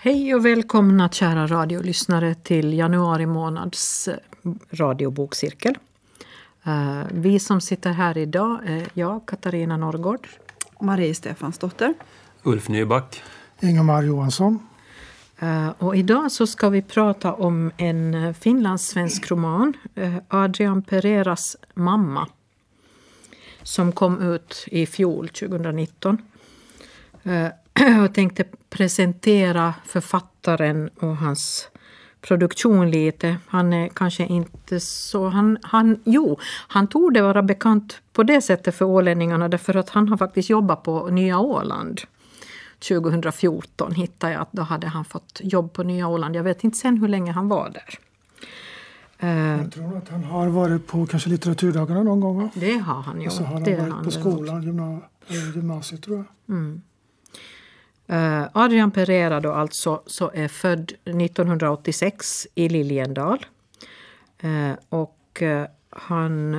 Hej och välkomna kära radiolyssnare till januari månads eh, radiobokcirkel. Eh, vi som sitter här idag är jag, Katarina Norrgård. Marie Stefansdotter. Ulf Nyback. Ingemar Johansson. Eh, och idag så ska vi prata om en finlandssvensk roman, Adrian Pereras mamma, som kom ut i fjol, 2019. Jag tänkte presentera författaren och hans produktion lite. Han är kanske inte så... Han, han, jo, han tog det vara bekant på det sättet för ålänningarna därför att han har faktiskt jobbat på Nya Åland. 2014 hittade jag att då hade han fått jobb på Nya Åland. Jag vet inte sen hur länge han var där. Jag tror att han har varit på kanske litteraturdagarna någon gång. Va? Det har han ju. Och så har han det varit han på skolan, eh, gymnasiet tror jag. Mm. Eh, Adrian Pereira då alltså så är född 1986 i Liljendal. Eh, och eh, han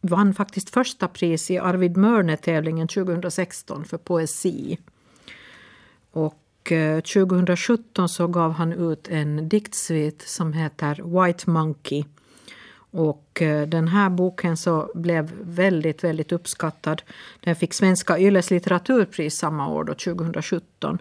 vann faktiskt första pris i Arvid Mörne-tävlingen 2016 för poesi. Och 2017 så gav han ut en diktsvit som heter White Monkey. Och eh, den här boken så blev väldigt, väldigt uppskattad. Den fick Svenska Yles litteraturpris samma år, då, 2017.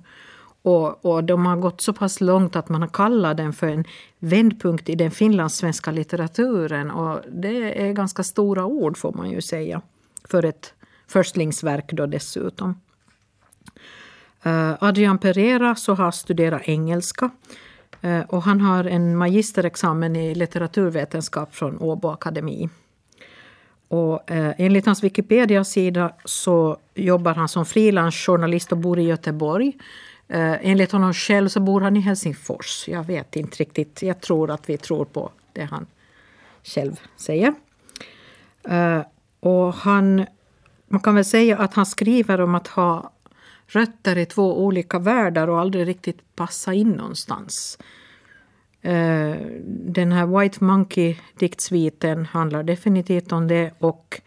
Och, och de har gått så pass långt att man har kallat den för en vändpunkt i den finlandssvenska litteraturen. Och det är ganska stora ord får man ju säga. För ett förstlingsverk då dessutom. Eh, Adrian Pereira så har studerat engelska. Eh, och han har en magisterexamen i litteraturvetenskap från Åbo akademi. Och, eh, enligt hans Wikipedia-sida så jobbar han som frilansjournalist och bor i Göteborg. Eh, enligt honom själv så bor han i Helsingfors. Jag vet inte riktigt. Jag tror att vi tror på det han själv säger. Och han, man kan väl säga att han skriver om att ha rötter i två olika världar och aldrig riktigt passa in någonstans. Eh, den här White Monkey-diktsviten handlar definitivt om det. Och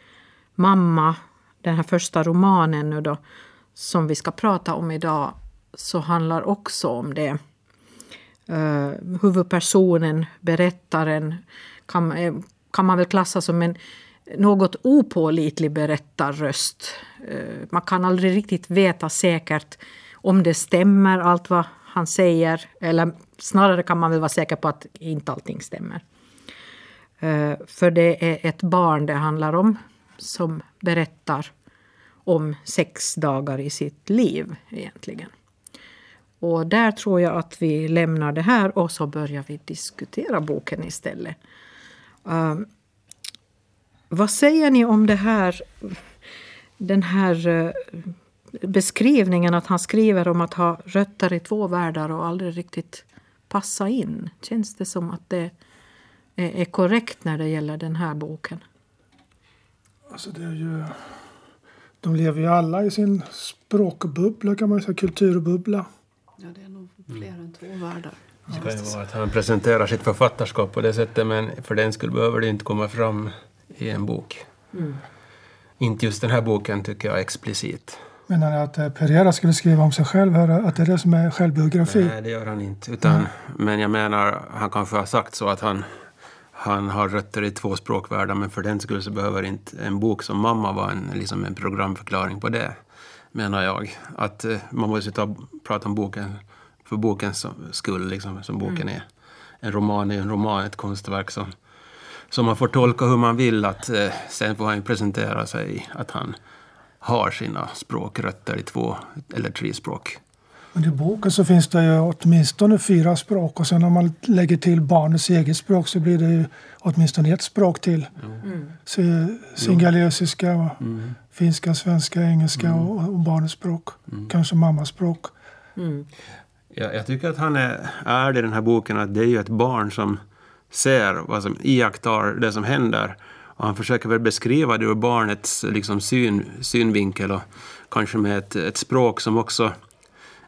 Mamma, den här första romanen nu då, som vi ska prata om idag, så handlar också om det. Eh, huvudpersonen, berättaren, kan, eh, kan man väl klassa som en något opålitlig berättarröst. Eh, man kan aldrig riktigt veta säkert om det stämmer allt vad han säger. Eller snarare kan man väl vara säker på att inte allting stämmer. Eh, för det är ett barn det handlar om som berättar om sex dagar i sitt liv egentligen. Och där tror jag att vi lämnar det här och så börjar vi diskutera boken istället. Eh, vad säger ni om det här, den här uh, beskrivningen att han skriver om att ha rötter i två världar och aldrig riktigt passa in. Känns det som att det är, är korrekt när det gäller den här boken? Alltså det är ju, de lever ju alla i sin språkbubbla kan man säga, kulturbubbla. Ja, det är nog fler än två världar. Det kan ju vara att han presenterar sitt författarskap på det sättet men för den skull behöver det inte komma fram i en bok. Mm. Inte just den här boken tycker jag explicit. Menar ni att eh, Pereira skulle skriva om sig själv? Att det är det som är självbiografi? Nej, det gör han inte. Utan, mm. Men jag menar, han kanske har sagt så att han, han har rötter i två språkvärldar men för den skull så behöver inte en bok som Mamma vara en, liksom en programförklaring på det, menar jag. Att uh, man måste ta, prata om boken för bokens skull, liksom, som boken mm. är. En roman är en roman, ett konstverk som, som man får tolka hur man vill. Att, uh, sen får han ju presentera sig att han har sina språkrötter i två eller tre språk. Men I boken så finns det ju åtminstone fyra språk och sen om man lägger till barnets eget språk så blir det ju åtminstone ett språk till. Mm. Singalesiska, mm. finska, svenska, engelska mm. och, och barnets språk. Mm. Kanske mammas språk. Mm. Ja, jag tycker att han är ärlig i den här boken att det är ju ett barn som ser vad som iakttar det som händer och han försöker väl beskriva det ur barnets liksom, syn, synvinkel och kanske med ett, ett språk som också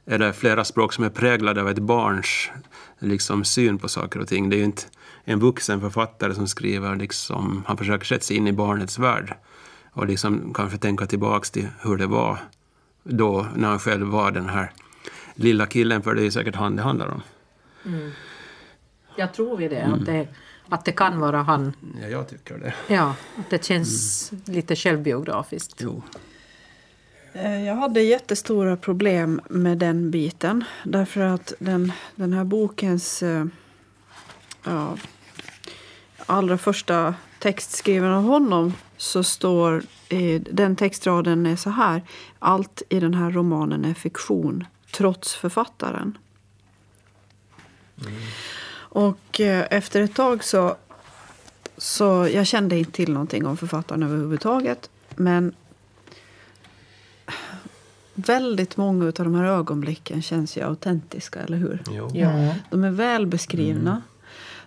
eller flera språk som är präglade av ett barns liksom, syn på saker och ting. Det är ju inte en vuxen författare som skriver, liksom, han försöker sätta sig in i barnets värld och liksom kanske tänka tillbaks till hur det var då när han själv var den här lilla killen, för det är säkert han det handlar om. Mm. Jag tror vi det, att det, att det kan vara han. Ja, jag tycker det. Ja, att det känns lite självbiografiskt. Jo. Eh, Jag hade jättestora problem med den biten. Därför att den, den här bokens eh, ja, allra första text skriven av honom så står i, den textraden är så här. Allt i den här romanen är fiktion, trots författaren. Och eh, efter ett tag så, så jag kände inte till någonting om författaren överhuvudtaget. Men väldigt många av de här ögonblicken känns ju autentiska, eller hur? Jo. Ja. De är väl beskrivna.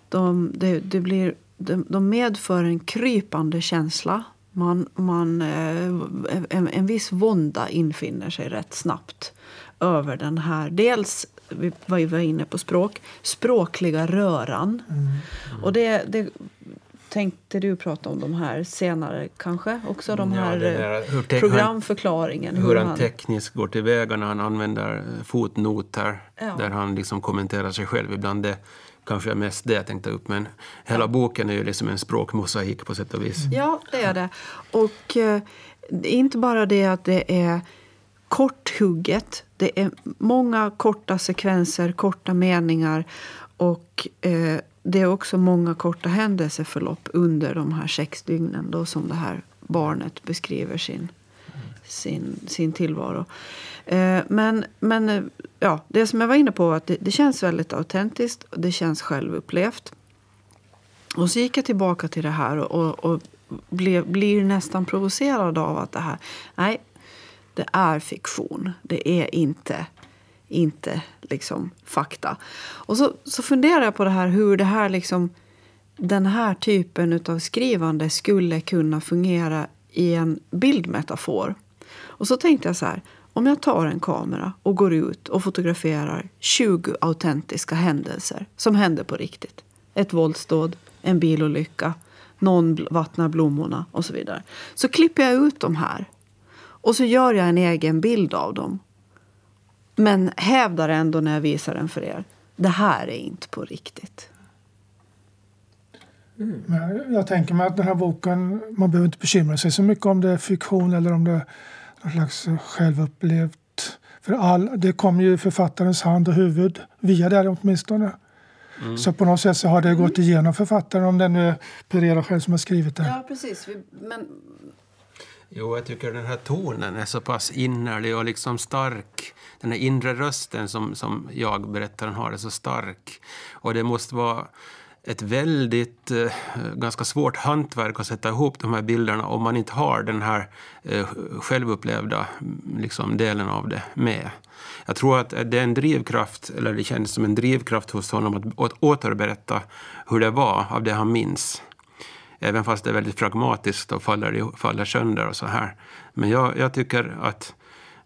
De, det, det blir, de, de medför en krypande känsla. Man, man, eh, en, en viss vånda infinner sig rätt snabbt över den här. Dels, vi var ju inne på språk, språkliga röran. Och det, det tänkte du prata om de här senare kanske? Också de Ja, här eh, där, hur programförklaringen. Hur han tekniskt går tillväga när han använder eh, fotnoter Ja. där han liksom kommenterar sig själv. Ibland det kanske är mest det jag tänkte upp. Men hela boken är ju liksom en språkmosaik på sätt och vis. Ja, det är det. Och eh, inte bara det att det är korthugget. Det är många korta sekvenser, korta meningar. Och eh, det är också många korta händelseförlopp under de här sex dygnen då som det här barnet beskriver sin, sin, sin tillvaro. Eh, men men eh, ja, det som jag var inne på var att det, det känns väldigt autentiskt och det känns självupplevt. Och så gick jag tillbaka till det här och, och blev, blir nästan provocerad av att det här, nej, det är fiktion. Det är inte, inte liksom fakta. Och så, så funderar jag på det här hur det här liksom, den här typen av skrivande skulle kunna fungera i en bildmetafor. Och så tänkte jag så här, om jag tar en kamera och går ut och fotograferar 20 autentiska händelser som händer på riktigt. Ett våldsdåd, en bilolycka, någon vattnar blommorna och så vidare. Så klipper jag ut de här och så gör jag en egen bild av dem. Men hävdar ändå när jag visar den för er, det här är inte på riktigt. Men jag tänker mig att den här boken, man behöver inte bekymra sig så mycket om det är fiktion eller om det är någon slags självupplevt. För all, det kommer ju i författarens hand och huvud, via det åtminstone. Så på något sätt så har det gått igenom författaren, om det nu är Pereira själv som har skrivit det. Ja, precis. Men Jo, jag tycker den här tonen är så pass innerlig och liksom stark. Den här inre rösten som, som jag, berättaren, har är så stark. Och det måste vara ett väldigt, eh, ganska svårt hantverk att sätta ihop de här bilderna om man inte har den här eh, självupplevda mm, liksom, delen av det med. Jag tror att det är en drivkraft, eller det känns som en drivkraft hos honom att, att återberätta hur det var av det han minns. Även fast det är väldigt pragmatiskt och faller, faller sönder och så här. Men jag, jag tycker att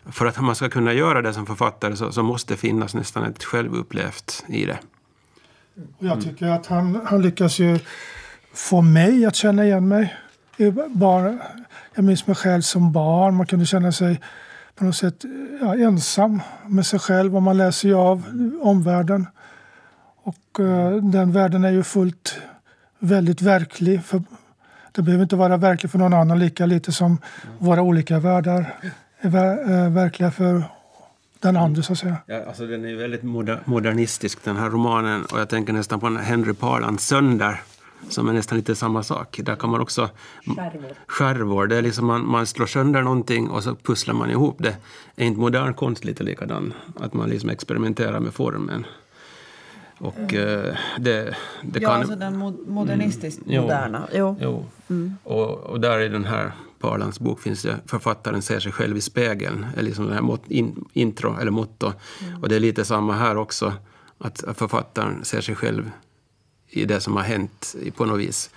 för att man ska kunna göra det som författare så, så måste det finnas nästan ett självupplevt i det. Mm. Jag tycker att han, han lyckas ju få mig att känna igen mig. Eh, bara, jag minns mig själv som barn. Man kunde känna sig på något sätt ja, ensam med sig själv och man läser ju av omvärlden. Och uh, den världen är ju fullt väldigt verklig. För, det behöver inte vara verklig för någon annan lika lite som våra olika världar är ver, eh, verkliga för den andra så att säga. Ja, alltså den är väldigt moder, modernistisk den här romanen och jag tänker nästan på en Henry Parlands Sönder som är nästan lite samma sak. Där kan man också... Skärvor. Skärvor, det är liksom man, man slår sönder någonting och så pusslar man ihop det. Är inte modern konst lite likadan? Att man liksom experimenterar med formen. Och eh, det, det ja, kan... alltså den mo- modernistiskt Jo. moderna. Jo. Jo. Och, och där i den här Parlands bok finns det författaren ser sig själv i spegeln, är liksom det här mot, in, intro eller motto. Och det är lite samma här också, att författaren ser sig själv i det som har hänt i- på något vis.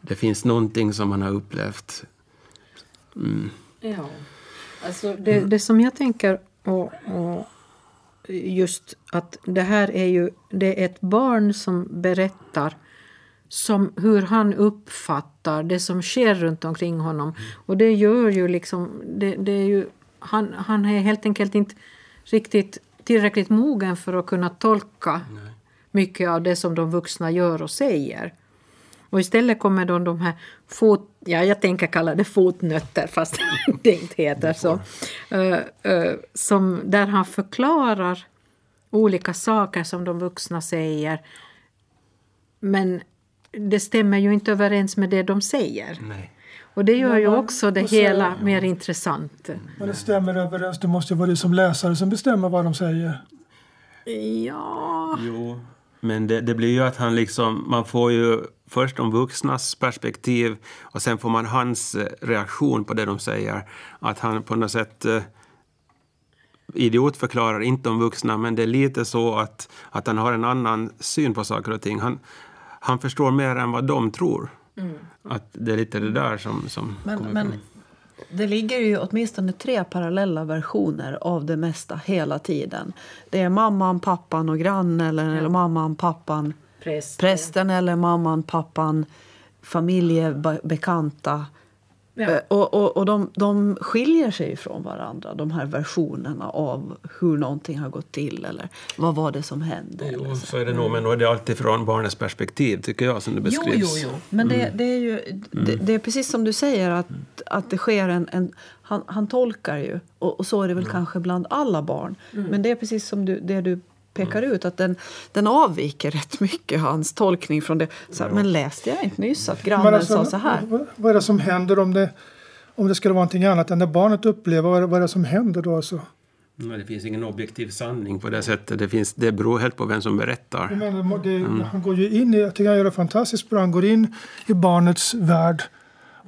Det finns någonting som man har upplevt. Mm. Ja. Alltså det, det som jag tänker och, och just att det här är ju det är ett barn som berättar som hur han uppfattar det som sker runt omkring honom. Och det gör ju liksom, det, det är ju, han, han är helt enkelt inte riktigt tillräckligt mogen för att kunna tolka mycket av det som de vuxna gör och säger. Och istället kommer då de här fot, ja, jag tänker kalla det fotnötter fast det inte heter så. Uh, uh, som, där han förklarar olika saker som de vuxna säger. Men det stämmer ju inte överens med det de säger. Nej. Och det gör Men ju också det och så- hela mer intressant. Men det stämmer överens. Det måste ju vara du som läsare som bestämmer vad de säger. Ja... Jo, men det, det blir ju att han liksom, man får ju först de vuxnas perspektiv och sen får man hans eh, reaktion på det de säger. Att han på något sätt eh, idiotförklarar inte de vuxna, men det är lite så att, att han har en annan syn på saker och ting. Han, han förstår mer än vad de tror. Att det är lite det där som, som Men, kommer men fram. Det ligger ju åtminstone tre parallella versioner av det mesta hela tiden. Det är mamman, pappan och grannen eller, eller mamman, pappan, Präst. prästen eller mamman, pappan, familjebekanta. Ja. Eh, Och, och, och de, de skiljer sig från varandra, de här versionerna av hur någonting har gått till eller vad var det som hände. eller Jo, så. så är det nog, men då är det alltid från barnets perspektiv, tycker jag, som det Jo, beskrivs. jo, jo. Men det, det, är ju, det, det är precis som du säger att, att det sker en... en han, han tolkar ju, och, och så är det väl kanske bland alla barn. Men det är precis som du, det du pekar ut, att den, den avviker rätt mycket, hans tolkning från det. Så, här, Men läste jag inte nyss att grannen Men alltså, sa så här? Vad, vad är det som händer om det, om det skulle vara någonting annat än det barnet upplever? Vad är, det- vad är det som händer då? Alltså? Nej, det finns ingen objektiv sanning på det sättet. Det, finns, det beror helt på vem som berättar. Menar, det, Han går ju in i, jag tycker han gör det fantastiskt bra. Han går in i barnets värld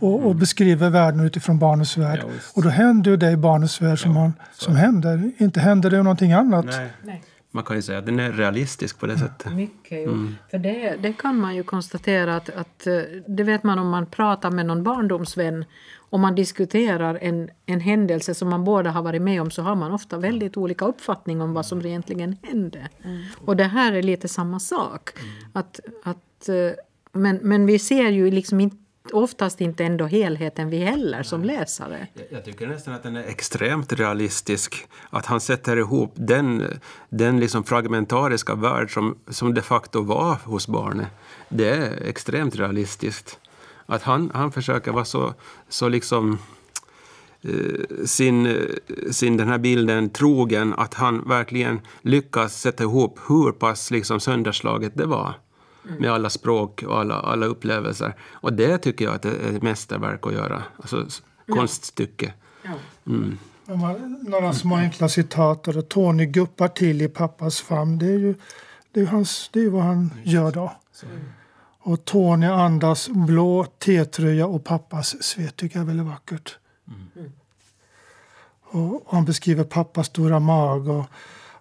och, och beskriver världen utifrån barnets värld. Ja, och då händer ju det i barnets värld som, han, som händer. Inte händer det någonting annat. Nej. Nej. Man kan ju säga att den är realistisk på det sättet. Mycket, jo. För det, det kan man ju konstatera att, att eh, det vet man om man pratar med någon barndomsvän och man diskuterar en, en händelse som man båda har varit med om så har man ofta väldigt olika uppfattning om vad som egentligen hände. Och det här är lite samma sak. Att, att, eh, men, men vi ser ju liksom inte, oftast inte ändå helheten vi heller som läsare. Jag- Jag tycker nästan att den är extremt realistisk. Att han sätter ihop den, den liksom fragmentariska värld som, som de facto var hos barnet. Det är extremt realistiskt. Att han, han försöker vara så, så liksom eh, sin, eh, sin den här bilden trogen att han verkligen lyckas sätta ihop hur pass liksom sönderslaget det var med alla språk och alla, alla upplevelser. Och det tycker jag att det är ett mästerverk att göra. Alltså konststycke. Mm. Några små enkla citat. Och Tony guppar till i pappas famn. Det är ju, det är hans, det är vad han gör då. Och Tony andas blå T-tröja och pappas svett tycker jag är väldigt vackert. Och, och han beskriver pappas stora mag och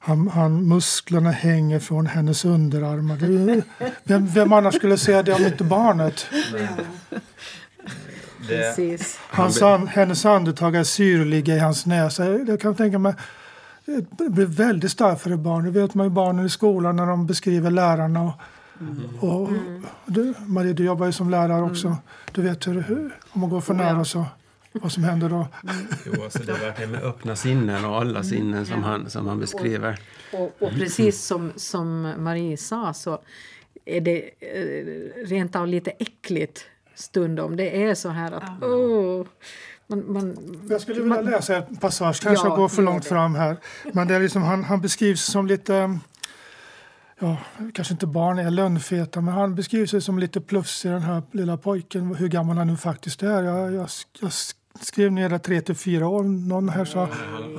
han, han, musklerna hänger från hennes underarmar. Det vem, vem annars skulle säga det om inte barnet? Hans, an, hennes andetag är syrliga i hans näsa. Jag kan tänka mig det blir väldigt starkt för ett barn. Det vet man ju barnen i skolan när de beskriver lärarna. Och, och, du, Marie, du jobbar ju som lärare också. Du vet hur, hur om man går för nära så vad som händer då. Jo, alltså det verkligen med öppna sinnen och alla sinnen som han, som han beskriver. Och, och precis som, som Marie sa så är det eh, rent av lite äckligt stundom. Det är så här att åh, man, man, Jag skulle vilja läsa en passage, kanske Ja, jag går för långt det. fram här. Men det är liksom, han, han beskrivs som lite, ja, kanske inte barn är lönnfeta, men han beskrivs som lite plufsig den här lilla pojken, hur gammal han nu faktiskt är. Jag, jag, jag skrev ner det tre till fyra år, någon här sa.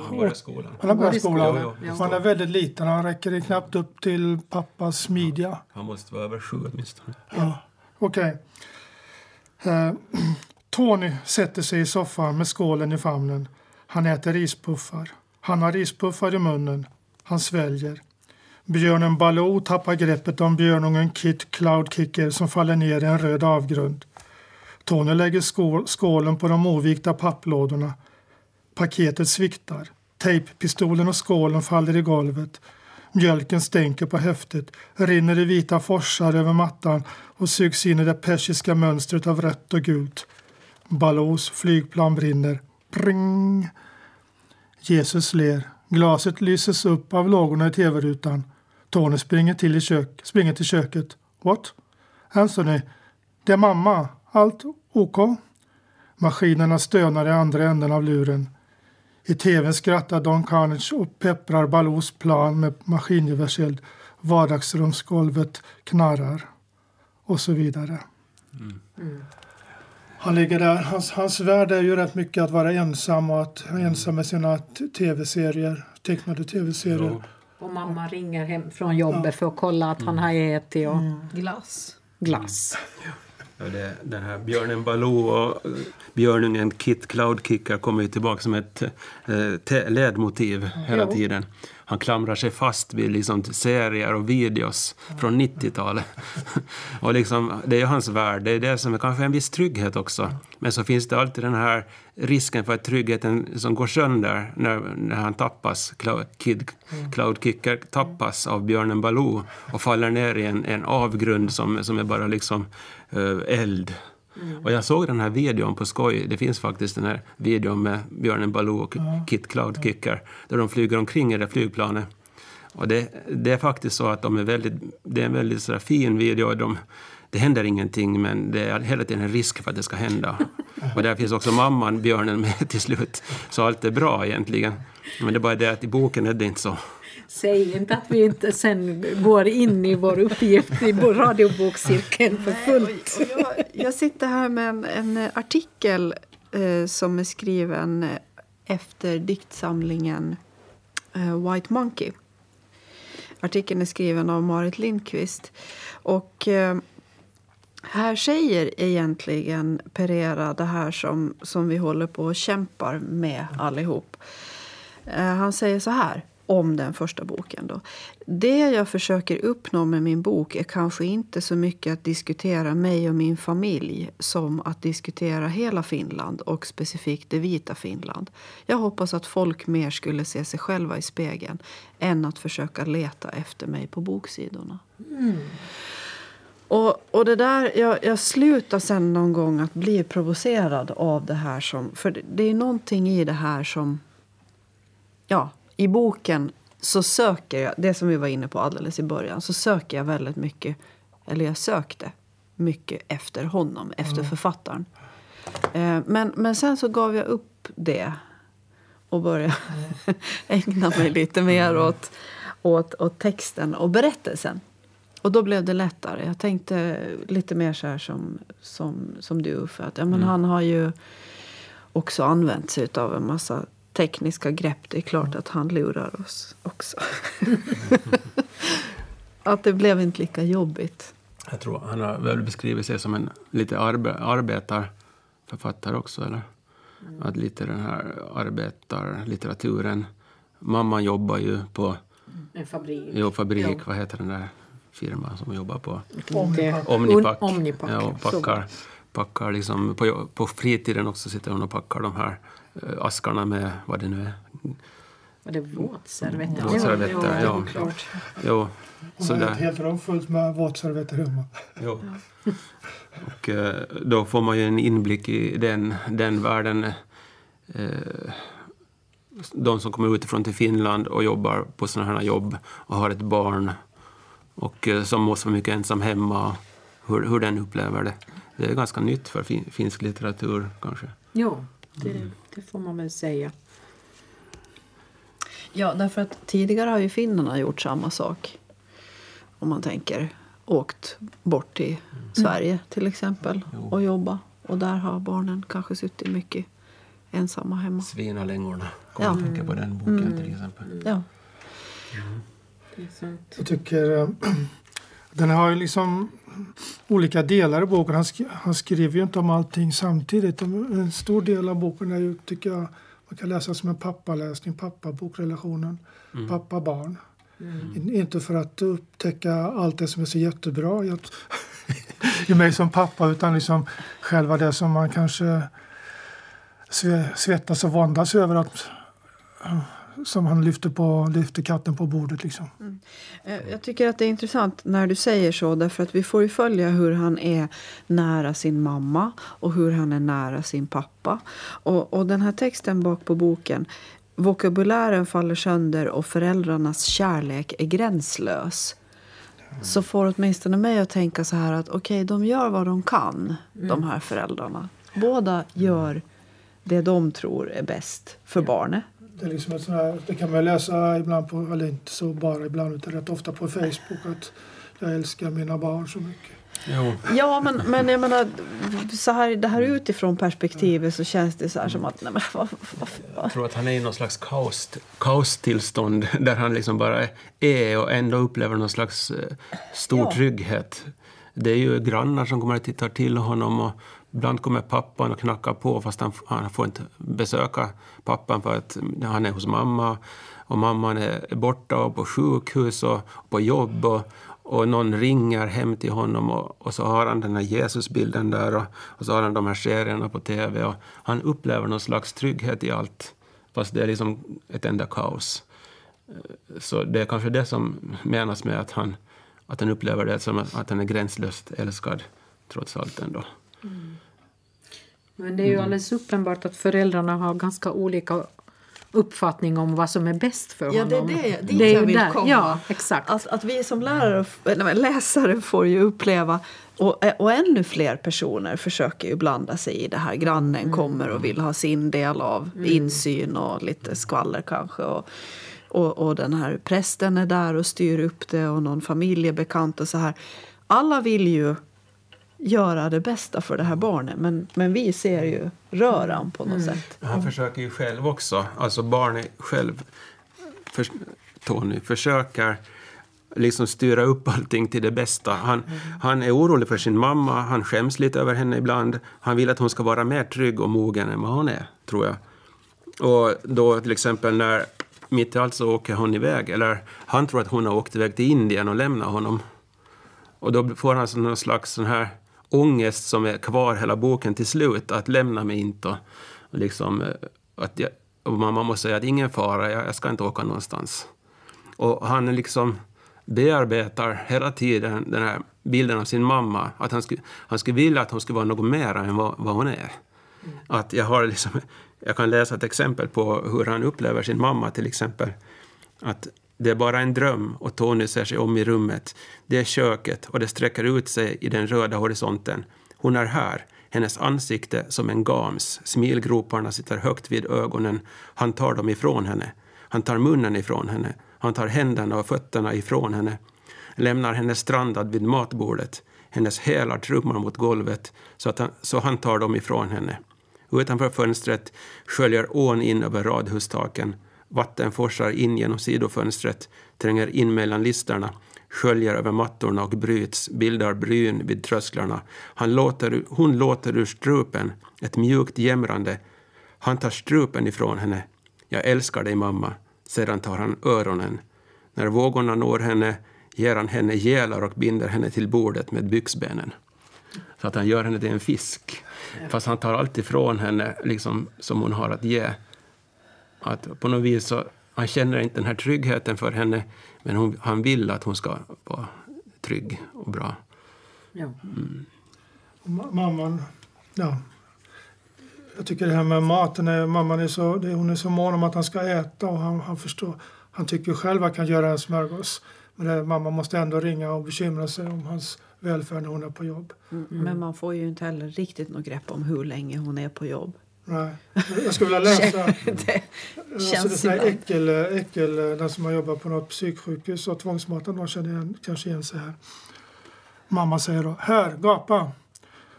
Han börjar skolan. Han har börjat skolan. ja. Han är väldigt liten, han räcker knappt upp till pappas midja. Han måste vara över sju åtminstone. Ja, okej. Eh, Tony sätter sig i soffan med skålen i famnen. Han äter rispuffar. Han har rispuffar i munnen. Han sväljer. Björnen Baloo tappar greppet om björnungen Kit Cloudkicker som faller ner i en röd avgrund. Tony lägger skål, skålen på de ovikta papplådorna. Paketet sviktar. Tejppistolen och skålen faller i golvet. Mjölken stänker på häftet, rinner i vita forsar över mattan och sugs in i det persiska mönstret av rött och gult. Balloos flygplan brinner. Pring! Jesus ler. Glaset lyses upp av lågorna i tv-rutan. Tony springer till, i kök, springer till köket. What? Anthony, det är mamma. Allt OK? Maskinerna stönar i andra änden av luren. I tvn skrattar Don Carnage och pepprar Balous plan med maskingevärseld. Vardagsrumsgolvet knarrar. Och så vidare. Mm. Han ligger där. Hans, hans värld är ju rätt mycket att vara ensam och att ensam med sina tv-serier, tecknade tv-serier. Och mamma ringer hem från jobbet ja. för att kolla att han har ätit och mm. glass. glass. Ja. Det, den här björnen Baloo och björnungen Kit Cloudkicker kommer ju tillbaka som ett eh, ledmotiv hela tiden. Han klamrar sig fast vid liksom serier och videos från 90-talet. och liksom, det är hans värld, det är det som är kanske en viss trygghet också. Men så finns det alltid den här risken för att tryggheten som går sönder när, när han tappas, Cloud, Kid Cloudkicker tappas av björnen Baloo och faller ner i en, en avgrund som, som är bara liksom eld. Mm. Och jag såg den här videon på skoj. Det finns faktiskt den här videon med björnen Baloo och mm. Kit Cloudkicker där de flyger omkring i det flygplanet. Och det, det, är faktiskt så att de är väldigt, det är en väldigt så fin video. De, det händer ingenting, men det är hela tiden en risk för att det ska hända. Och där finns också mamman, björnen, med till slut. Så allt är bra egentligen. Men det är bara det att i boken är det inte så. Säg inte att vi inte sen går in i vår uppgift i radiobokcirkeln för fullt. Jag, jag, sitter här med en, en artikel eh, som är skriven efter diktsamlingen eh, White Monkey. Artikeln är skriven av Marit Lindqvist. Och, eh, här säger egentligen Pereira det här som, som vi håller på och kämpar med allihop. Eh, han säger så här om den första boken. Då. Det jag försöker uppnå med min bok är kanske inte så mycket att diskutera mig och min familj som att diskutera hela Finland och specifikt det vita Finland. Jag hoppas att folk mer skulle se sig själva i spegeln än att försöka leta efter mig på boksidorna. Mm. Och, och det där, jag, jag slutar sen någon gång att bli provocerad av det här. Som, för det, det är någonting i det här som... Ja, i boken så söker jag, det som vi var inne på alldeles i början, så söker jag väldigt mycket, eller jag sökte mycket efter honom, efter mm. författaren. Eh, men, men sen så gav jag upp det och började mm. ägna mig lite mer mm. åt, åt, åt texten och berättelsen. Och då blev det lättare. Jag tänkte lite mer så här som, som, som du Uffe. Att, ja, men mm. Han har ju också använt sig av en massa tekniska grepp. Det är klart att han lurar oss också. att det blev inte lika jobbigt. Jag tror han har väl beskrivit sig som en lite arbe arbetarförfattare också. Eller? Mm. Att lite den här arbetarlitteraturen. Mamman jobbar ju på en fabrik. Jo, fabrik. Jo. Vad heter den där firman som jobbar på? Omnipack. Omnipack. Omnipack. Ja, packar, packar liksom, på, på fritiden också sitter hon och packar de här askarna med vad det nu är. Var det våtservetter? Våtservetter, ja. ja. Jo. Så Hon har ett helt rum fullt med våtservetter hemma. Jo. Och eh, då får man ju en inblick i den, den världen. Eh, de som kommer utifrån till Finland och jobbar på sådana här jobb och har ett barn och som måste vara mycket ensam hemma. Hur, hur den upplever det. Det är ganska nytt för finsk litteratur kanske. Jo, det, mm. Det får man väl säga. Ja, därför att tidigare har ju finnarna gjort samma sak. Om man tänker åkt bort till mm. Sverige till exempel mm. och jobba. Och där har barnen kanske suttit mycket ensamma hemma. Svinalängorna, kommer ja. tänka på den boken mm. till exempel. Ja. Mm. Jag tycker den har ju liksom olika delar i boken. Han, sk han skriver ju inte om allting samtidigt. En stor del av boken är ju, tycker jag, man kan läsa som en pappaläsning, pappa-bokrelationen, mm. pappa-barn. Mm. Inte för att upptäcka allt det som är så jättebra i mig som pappa utan liksom själva det som man kanske svettas och våndas över att som han lyfter, på, lyfter katten på bordet. Liksom. Mm. Eh, jag tycker att det är intressant när du säger så. Därför att vi får ju följa hur han är nära sin mamma och hur han är nära sin pappa. Och, och den här texten bak på boken vokabulären faller sönder och föräldrarnas kärlek är gränslös så får åtminstone mig att tänka så här att okej, okay, de gör vad de kan, mm. de här föräldrarna. Båda gör det de tror är bäst för ja. barnet. Det, är liksom ett här, det kan man läsa ibland, på, eller inte så bara ibland, utan rätt ofta på Facebook att jag älskar mina barn så mycket. Jo. Ja, men, men jag menar, så här, det här utifrån perspektivet så känns det så här som att... Nej, men, vad, vad, vad. Jag tror att han är i någon slags kaos, kaostillstånd där han liksom bara är och ändå upplever någon slags eh, stor ja. trygghet. Det är ju grannar som kommer och tittar till honom och ibland kommer pappan och knackar på fast han, han får inte besöka pappan för att han är hos mamma och mamman är borta och på sjukhus och på jobb och, och någon ringer hem till honom och, och, så har han den här Jesusbilden där och, och, så har han de här serierna på tv och han upplever någon slags trygghet i allt fast det är liksom ett enda kaos. Så det är kanske det som menas med att han, att han upplever det som att han är gränslöst älskad trots allt ändå. Mm. Men det är ju alldeles uppenbart att föräldrarna har ganska olika uppfattning om vad som är bäst för ja, honom. Det är det, dit det är jag vill där. komma. Ja, exakt. Att, att vi som lärare, eller läsare får ju uppleva och, och ännu fler personer försöker ju blanda sig i det här. Grannen mm. kommer och vill ha sin del av mm. insyn och lite skvaller kanske. Och, och, och den här prästen är där och styr upp det och någon familjebekant och så här. Alla vill ju göra det bästa för det här barnet. Men, men vi ser ju röran på något mm. sätt. Han försöker ju själv också, alltså barnet själv, för, Tony, försöker liksom styra upp allting till det bästa. Han, mm. han är orolig för sin mamma, han skäms lite över henne ibland. Han vill att hon ska vara mer trygg och mogen än vad hon är, tror jag. Och då till exempel när mitt i allt så åker hon iväg, eller han tror att hon har åkt iväg till Indien och lämnat honom. Och då får han någon slags sån här ångest som är kvar hela boken till slut, att lämna mig inte. Och liksom, eh, att jag, och mamma måste säga att ingen fara, jag, jag ska inte åka någonstans. Och han liksom bearbetar hela tiden den här bilden av sin mamma, att han skulle, han skulle vilja att hon skulle vara något mer än vad, vad hon är. Mm. Att jag, har liksom, jag kan läsa ett exempel på hur han upplever sin mamma till exempel. Att det är bara en dröm och Tony ser sig om i rummet. Det är köket och det sträcker ut sig i den röda horisonten. Hon är här, hennes ansikte som en gams. Smilgroparna sitter högt vid ögonen. Han tar dem ifrån henne. Han tar munnen ifrån henne. Han tar händerna och fötterna ifrån henne. Lämnar henne strandad vid matbordet. Hennes hälar trummar mot golvet så, att han, så han tar dem ifrån henne. Utanför fönstret sköljer ån in över radhustaken. Vatten forsar in genom sidofönstret, tränger in mellan listerna, sköljer över mattorna och bryts, bildar bryn vid trösklarna. Han låter, hon låter ur strupen, ett mjukt jämrande. Han tar strupen ifrån henne. Jag älskar dig, mamma. Sedan tar han öronen. När vågorna når henne ger han henne gälar och binder henne till bordet med byxbenen. Så att han gör henne till en fisk. Fast han tar allt ifrån henne liksom, som hon har att ge. Att på något vis så, han känner inte den här tryggheten för henne, men hon, han vill att hon ska vara trygg och bra. Ja. Mm. Mamman, ja. Jag tycker det här med maten, är, mamman är så, hon är så mån om att han ska äta och han, han förstår. Han tycker själv att han kan göra en smörgås. Men det, mamma måste ändå ringa och bekymra sig om hans välfärd när hon är på jobb. Mm. Men man får ju inte heller riktigt något grepp om hur länge hon är på jobb. Nej. Jag skulle vilja läsa det känns det äckel, äckel, den som har jobbat på något psyksjukhus och tvångsmatat någon känner igen, kanske igen sig här. Mamma säger då, här, gapa.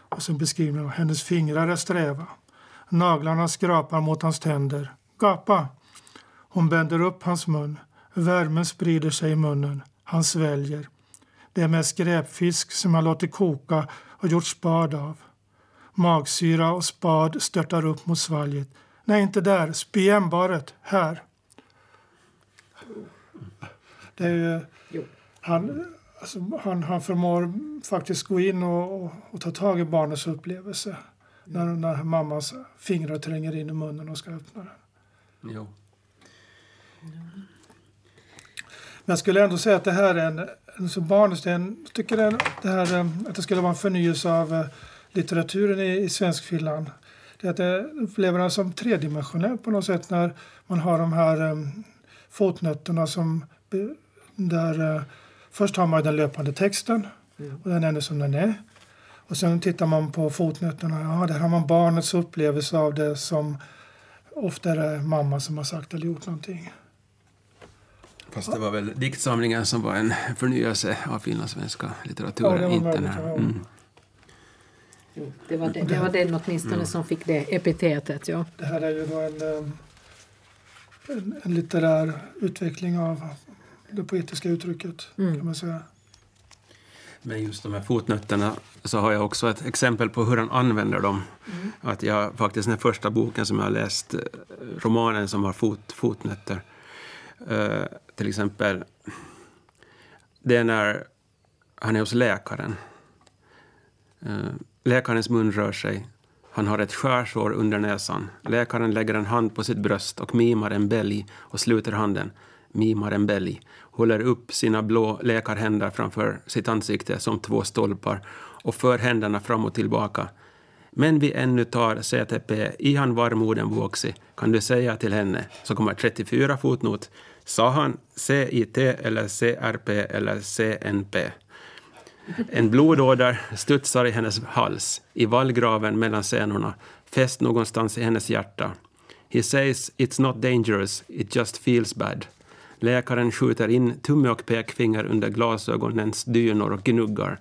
Och sen beskriver hon, hennes fingrar är sträva. Naglarna skrapar mot hans tänder. Gapa. Hon bänder upp hans mun. Värmen sprider sig i munnen. Han sväljer. Det är med skräpfisk som han låtit koka och gjort spad av. Magsyra och spad störtar upp mot svalget. Nej, inte där. Spy ämbaret. Här. Det är, han, alltså, han, han förmår faktiskt gå in och, och, och ta tag i barnets upplevelse när, när mammas fingrar tränger in i munnen och ska öppna den. Jo. Men jag skulle ändå säga att det här är en, en så barnets, det är en, tycker det, det här, att det skulle vara en förnyelse av litteraturen i, i Svenskfinland. det är att jag upplever den som tredimensionell på något sätt när man har de här um, fotnötterna som där uh, först har man den löpande texten mm. och den är som den är. Och sen tittar man på fotnötterna, ja där har man barnets upplevelse av det som ofta är det mamma som har sagt eller gjort någonting. Fast det var väl diktsamlingen som var en förnyelse av finlandssvenska litteraturen, ja, inte den här. Mm. Det var, det, det var den åtminstone mm. som fick det epitetet. Ja. Det här är ju då en, eh, en, en litterär utveckling av det poetiska uttrycket. Mm. kan man säga. Men just de här fotnötterna så har jag också ett exempel på hur han använder dem. Mm. Att jag faktiskt den första boken som jag har läst, eh, romanen som har fot, fotnötter, uh, till exempel, det är när han är hos läkaren. Uh, läkarens mun rör sig. Han har ett skärsår under näsan. Läkaren lägger en hand på sitt bröst och mimar en bälg och sluter handen. Mimar en bälg håller upp sina blå läkarhänder framför sitt ansikte som två stolpar och för händerna fram och tillbaka. Men vi ännu tar CTP i han varmoden vuxi. kan du säga till henne, så kommer 34 fotnot, sa han CIT eller CRP eller CNP. En blodåder studsar i hennes hals, i vallgraven mellan senorna, fäst någonstans i hennes hjärta. He says it's not dangerous, it just feels bad. Läkaren skjuter in tumme och pekfinger under glasögonens dynor och gnuggar.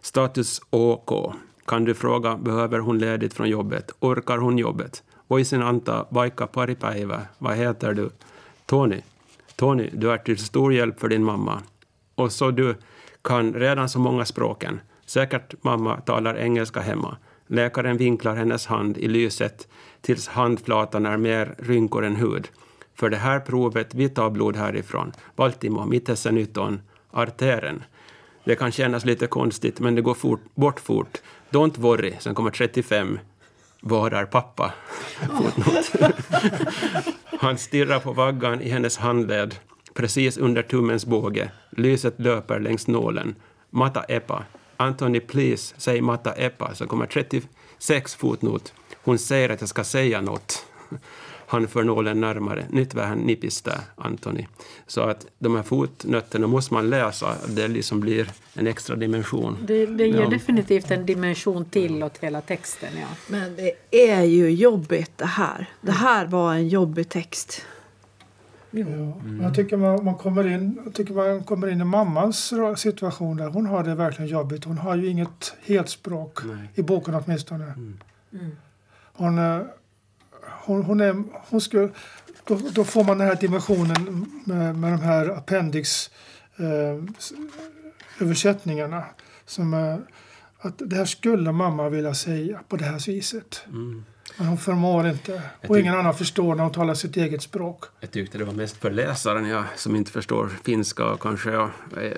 Status OK. Kan du fråga, behöver hon ledigt från jobbet? Orkar hon jobbet? Voisin anta vaikka paripäivä. Vad heter du? Tony. Tony, du är till stor hjälp för din mamma. Och så du kan redan så många språken. Säkert mamma talar engelska hemma. Läkaren vinklar hennes hand i lyset tills handflatan är mer rynkor än hud. För det här provet, vi tar blod härifrån. Baltimo, mitessenyton, artären. Det kan kännas lite konstigt, men det går fort, bort fort. Don't worry, sen kommer 35. Var är pappa? Han stirrar på vaggan i hennes handled, precis under tummens båge. Lyset löper längs nålen. Mata epa. Anthony, please, säg Mata epa. Så kommer 36 fotnot. Hon säger att jag ska säga något han för nålen närmare. Nyt vähän nipistää, Antoni. Så att de här fotnötterna måste man läsa, det liksom blir en extra dimension. Det, det ger ja. definitivt en dimension till åt hela texten. Ja. Men det är ju jobbigt det här. Det här var en jobbig text. Ja, mm. Jag tycker man, man, kommer in, jag tycker man kommer in i mammans situation där. Hon har det verkligen jobbigt. Hon har ju inget helspråk, Nej. i boken åtminstone. Mm. Mm. Hon, eh, hon, hon, är, hon skulle, då, då, får man den här dimensionen med, med de här appendix eh, översättningarna. Som, eh, att det här skulle mamma vilja säga på det här viset. Mm. Men hon förmår inte. Och ingen annan förstår när hon talar sitt eget språk. Jag tyckte det var mest för läsaren, ja, som inte förstår finska och kanske ja, eh,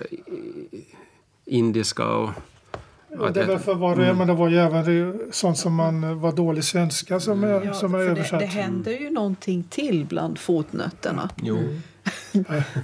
indiska och Ja, det är väl för vad det är, men det var ju även sånt som man var dålig svenska som är, ja, som är översatt. Det, det händer ju någonting till bland fotnötterna. Jo. Mm.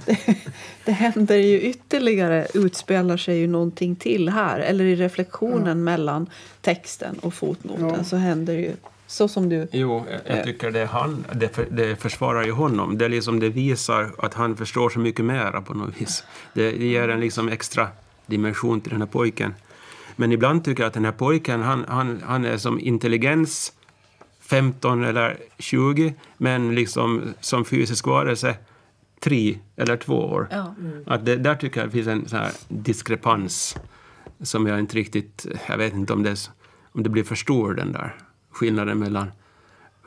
det, det händer ju ytterligare, utspelar sig ju någonting till här. Eller i reflektionen ja. mellan texten och fotnoten ja. så händer ju så som du... Jo, jag, tycker det, han, det, för, det försvarar ju honom. Det, liksom, det visar att han förstår så mycket mera på något vis. Det, det ger en liksom extra dimension till den här pojken. Men ibland tycker jag att den här pojken, han, han, han är som intelligens 15 eller 20, men liksom som fysisk varelse tre eller två år. Ja. Mm. Att det, där tycker jag det finns en sån här diskrepans som jag inte riktigt... Jag vet inte om det, om det blir för stor, den där skillnaden mellan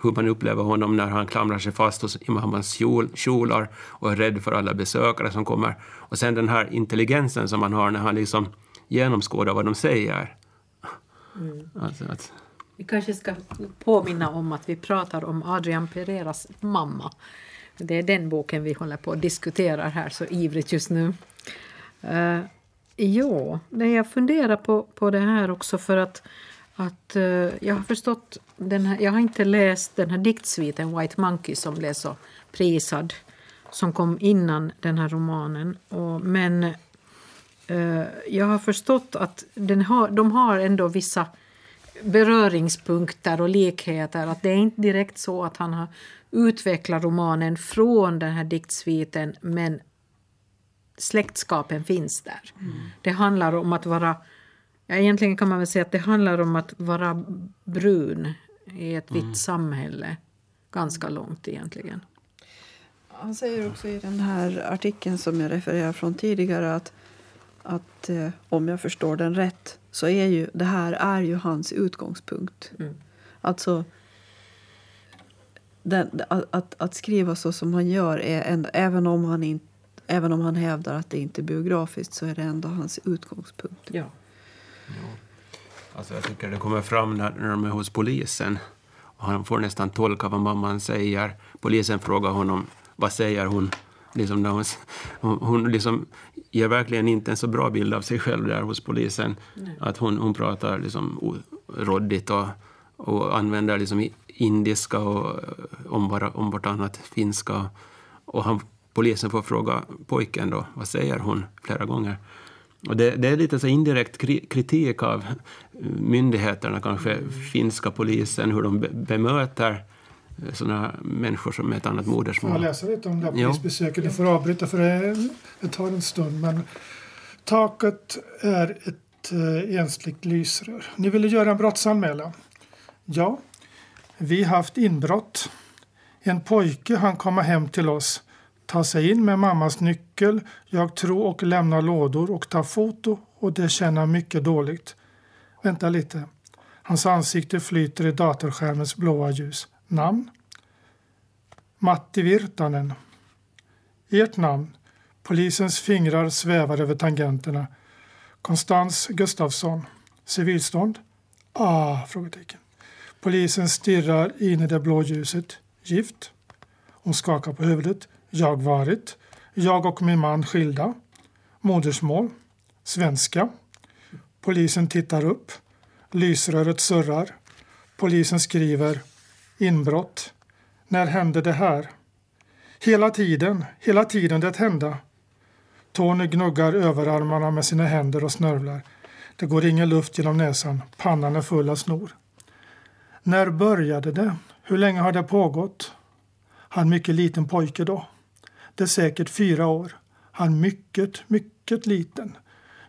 hur man upplever honom när han klamrar sig fast hos imamens kjolar och är rädd för alla besökare som kommer. Och sen den här intelligensen som han har när han liksom genomskåda vad de säger. Mm. Alltså att... Vi kanske ska påminna om att vi pratar om Adrian Pereiras mamma. Det är den boken vi håller på att diskutera här så ivrigt just nu. Uh, jo, jag funderar på, på det här också för att, att uh, jag har förstått den här, jag har inte läst den här diktsviten White Monkey som blev så prisad som kom innan den här romanen. Och, men Eh, jag har förstått att den har, de har ändå vissa beröringspunkter och likheter. Att det är inte direkt så att han har utvecklat romanen från den här diktsviten men släktskapen finns där. Mm. Det handlar om att vara Ja, egentligen kan man väl säga att det handlar om att vara brun i ett vitt mm. samhälle. Ganska långt egentligen. Han säger också i den här artikeln som jag refererade från tidigare att, att eh, om jag förstår den rätt så är ju det här är ju hans utgångspunkt. Mm. Alltså den, att, att, skriva så som han gör, är en, även, om han in, även om han hävdar att det inte är biografiskt så är det ändå hans utgångspunkt. Ja. Ja. Alltså jag tycker det kommer fram när, när de är hos polisen. Och han får nästan tolka vad mamman säger. Polisen frågar honom vad säger hon. Liksom hon, hon, hon liksom ger verkligen inte en så bra bild av sig själv där hos polisen. Nej. Att hon, hon pratar liksom råddigt och, och använder liksom indiska och om, bara, om vartannat finska. Och han, polisen får fråga pojken då, vad säger hon, flera gånger. Och det, det, är lite så indirekt kritik av myndigheterna, kanske finska polisen, hur de bemöter sådana människor som med ett annat modersmål. Jag läsa lite om det här polisbesöket. Du får avbryta för det, det tar en stund. Men taket är ett eh, ensligt lysrör. Ni ville göra en brottsanmälan? Ja. Vi haft inbrott. En pojke han komma hem till oss, ta sig in med mammas nyckel, jag tror och lämna lådor och ta foto och det känner mycket dåligt. Vänta lite. Hans ansikte flyter i datorskärmens blåa ljus. Namn? Matti Virtanen. Ert namn? Polisens fingrar svävar över tangenterna. Konstans Gustafsson. Civilstånd? Ah, frågetecken. Polisen stirrar in i det blå ljuset. Gift? Hon skakar på huvudet. Jag varit. Jag och min man skilda. Modersmål? Svenska. Polisen tittar upp. Lysröret surrar. Polisen skriver inbrott. När hände det här? Hela tiden, hela tiden det hände. Tony gnuggar överarmarna med sina händer och snörvlar. Det går ingen luft genom näsan. Pannan är full av snor. När började det? Hur länge har det pågått? Han mycket liten pojke då. Det är säkert fyra år. Han mycket, mycket liten.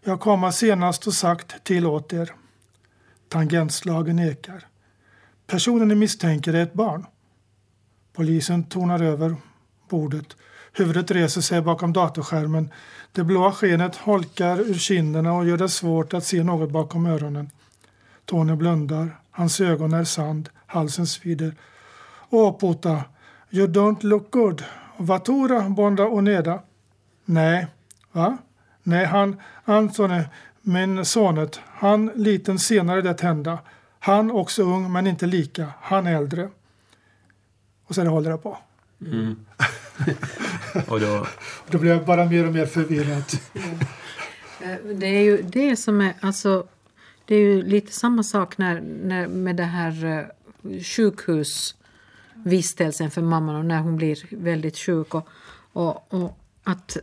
Jag kommer senast och sagt till åt er. Tangentslagen ekar. Personen ni misstänker är ett barn. Polisen tonar över bordet. Huvudet reser sig bakom datorskärmen. Det blåa skenet holkar ur kinderna och gör det svårt att se något bakom öronen. Tony blundar. Hans ögon är sand. Halsen svider. Åh, Pota, You don't look good. Vatura bonda och neda. Nej. Va? Nej, han, Antoni, min sonet, han liten senare det hända. Han också ung men inte lika. Han äldre. Och sen håller det på. Mm. och då... då blir jag bara mer och mer förvirrad. Eh, det är ju det som är, alltså, det är ju lite samma sak när, när med det här uh, vistelsen för mamman och när hon blir väldigt sjuk. Och, och, och att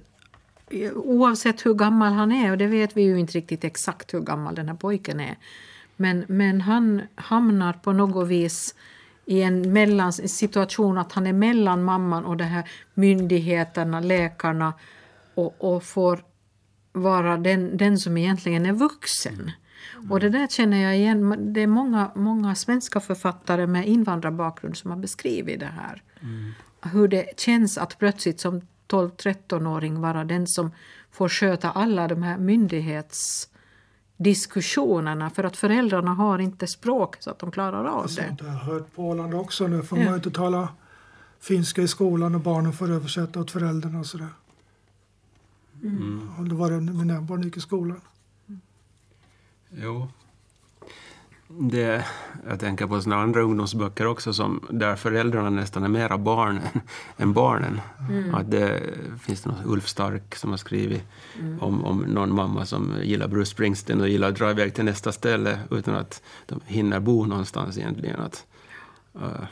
oavsett hur gammal han är, och det vet vi ju inte riktigt exakt hur gammal den här pojken är, men, men han hamnar på något vis i en mellan, situation att han är mellan mamman och de här myndigheterna, läkarna och, och får vara den, den som egentligen är vuxen. Mm. Och det där känner jag igen. Det är många, många svenska författare med invandrarbakgrund som har beskrivit det här. Mm. Hur det känns att plötsligt som 12-13-åring vara den som får sköta alla de här myndighets diskussionerna för att föräldrarna har inte språk så att de klarar av det. Sånt har jag hört på Åland också. Nu får ja. man inte tala finska i skolan och barnen får översätta åt föräldrarna och sådär. Mm. Och då var det mina barn gick i skolan. Jo, det, jag tänker på såna andra ungdomsböcker också som, där föräldrarna nästan är mera barn än barnen. Mm. Att det finns något Ulf Stark som har skrivit mm. om, om någon mamma som gillar Bruce Springsteen och gillar att dra iväg till nästa ställe utan att de hinner bo någonstans egentligen. Att, uh,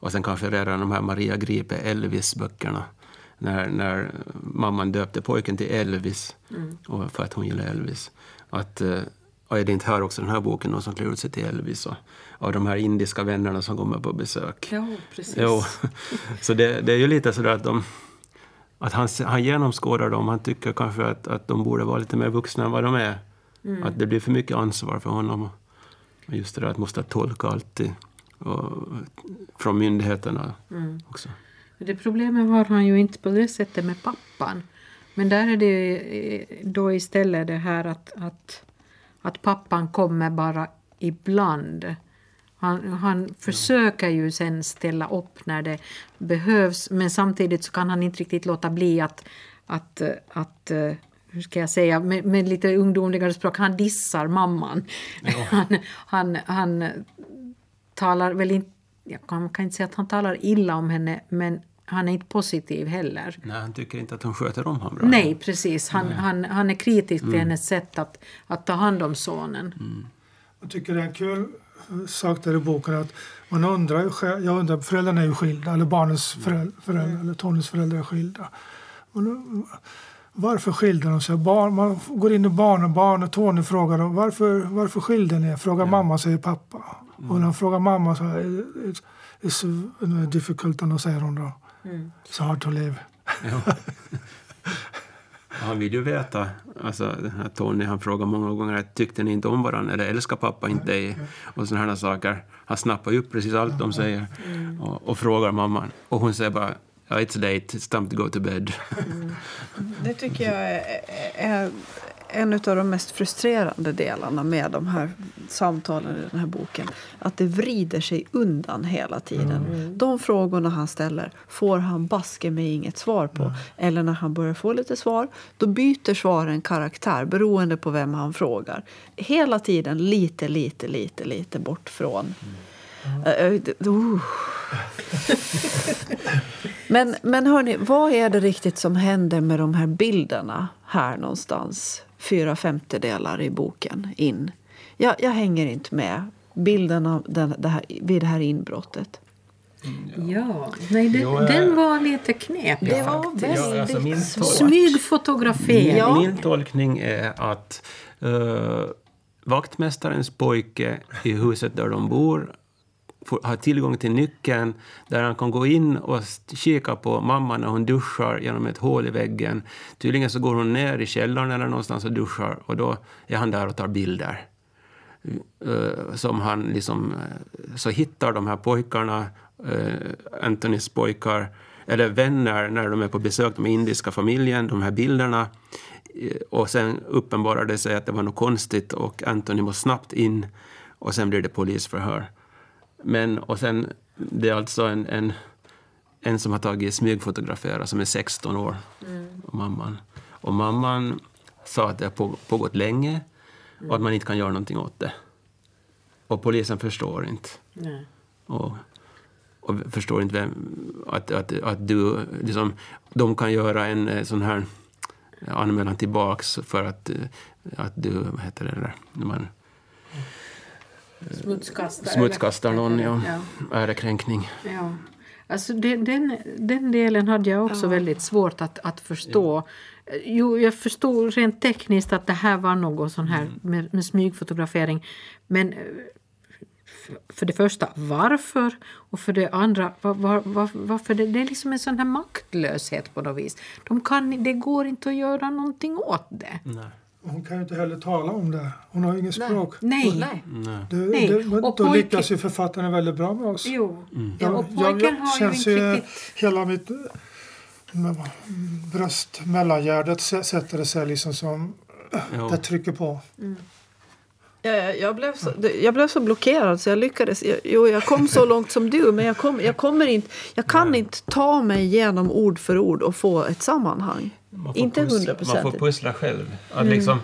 och sen kanske redan de här Maria Gripe Elvis-böckerna när, när mamman döpte pojken till Elvis mm. och för att hon gillar Elvis. Att, och är det inte här också den här boken någon som klär ut sig till Elvis och, och de här indiska vännerna som kommer på besök. Ja, precis. Jo. Så det, det är ju lite sådär att de att han, han genomskådar dem. Han tycker kanske att, att de borde vara lite mer vuxna än vad de är. Mm. Att det blir för mycket ansvar för honom. Och just det där att måste tolka alltid. Och, från myndigheterna mm. också. Det problemet har han ju inte på det sättet med pappan. Men där är det då istället det här att, att, att pappan kommer bara ibland. Han, han försöker ju sen ställa upp när det behövs men samtidigt så kan han inte riktigt låta bli att, att, att hur ska jag säga, med, med lite ungdomligare språk, han dissar mamman. Ja. Han, han, han talar väl inte, jag kan, kan inte säga att han talar illa om henne men han är inte positiv heller. Nej, han tycker inte att hon sköter om honom bra. Nej, precis. Han, Nej. han, han är kritisk mm. till hennes sätt att, att ta hand om sonen. Mm. Jag tycker det är en kul sak där i boken att man undrar jag undrar, föräldrarna är ju skilda, eller barnens föräldrar, föräldrar eller Tonys föräldrar är skilda. Men, varför skilde de sig? Barn, man går in i barn och barn och Tony frågar dem, varför, varför skilde ni? Frågar ja. mamma säger pappa. Mm. Och när han frågar mamma så är it's, it's difficult, och säger hon då. Mm. It's hard to live. Ja. Han vill ju veta, alltså Tony han frågar många gånger tyckte ni inte om varandra eller älskar pappa inte dig? Och sådana här saker. Han snappar ju upp precis allt de säger mm. och, och, frågar mamman. Och hon säger bara it's late, it's time to go to bed. Mm. Det tycker jag är, är en av de mest frustrerande delarna med de här samtalen i den här boken. Att det vrider sig undan hela tiden. Mm. De frågorna han ställer får han baske med inget svar på. Mm. Eller när han börjar få lite svar, då byter svaren karaktär beroende på vem han frågar. Hela tiden lite, lite, lite, lite bort från... Mm. Uh, uh. men men hörni, vad är det riktigt som händer med de här bilderna här någonstans? Fyra femtedelar i boken in. Jag, jag hänger inte med bilden av den, det här, vid det här inbrottet. Mm, ja, nej, det, jag, den var lite knepig det faktiskt. Var ja, alltså min Smygfotografering. Ja. Min tolkning är att uh, vaktmästarens pojke i huset där de bor har tillgång till nyckeln där han kan gå in och kika på mamman när hon duschar genom ett hål i väggen. Tydligen så går hon ner i källaren eller någonstans och duschar och då är han där och tar bilder. Eh, som han liksom, eh, så hittar de här pojkarna, eh, Antonys pojkar, eller vänner när de är på besök, de indiska familjen, de här bilderna. Och sen uppenbarar det sig att det var något konstigt och Anthony måste snabbt in och sen blir det polisförhör. Men, och sen, det är alltså en, en, en som har tagit smygfotografera som är 16 år, mm. och mamman. Och mamman sa att det har pågått länge och att man inte kan göra någonting åt det. Och polisen förstår inte. Nej. Och, och förstår inte vem, att, att, att du, liksom, de kan göra en eh, sån här anmälan tillbaks för att, eh, att du, vad heter det där, man Smutskastar, smutskastar någon, ja. ja. Ärekränkning. Ja. Alltså den, den, den delen hade jag också ja. väldigt svårt att, att förstå. Ja. Jo, jag förstod rent tekniskt att det här var något sån här mm. med, med smygfotografering. Men för det första, varför? Och för det andra, var, var, var, varför? Det, det är liksom en sån här maktlöshet på något vis. De kan, det går inte att göra någonting åt det. Nej. Hon kan ju inte heller tala om det. Hon har inget språk. Nej. Nej. Det, Nej. Det, då pojken... lyckas ju författaren väldigt bra med oss. Jo. Mm. Ja, och pojken jag, har känns ju inte riktigt... Hela mitt bröst, mellangärdet sätter det sig liksom som... Jo. Det trycker på. Mm. Jag, jag, blev så, jag blev så blockerad så jag lyckades. Jag, jo, jag kom så långt som du, men jag, kom, jag, kommer inte, jag kan inte ta mig igenom ord för ord och få ett sammanhang. Inte hundra procent. Man får pussla själv. Att mm. liksom,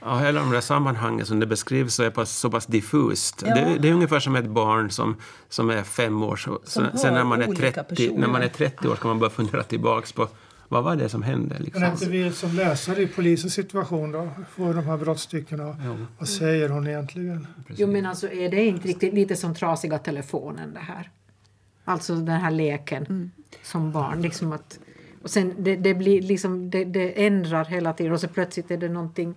ja, hela de där sammanhangen som det beskrivs så är pass, så pass diffust. Ja. Det, det, är ungefär som ett barn som, som är fem år. Så, så sen när man, är 30, när man är 30 år kan man börja fundera tillbaka på vad var det som hände? Liksom? Men inte vi som läsare i polisens situation då, får de här brottstyckena. Vad säger hon egentligen? Jo men alltså är det inte riktigt lite som trasiga telefonen det här? Alltså den här leken mm. som barn. Liksom att, och sen det, det blir liksom, det, det, ändrar hela tiden och så plötsligt är det någonting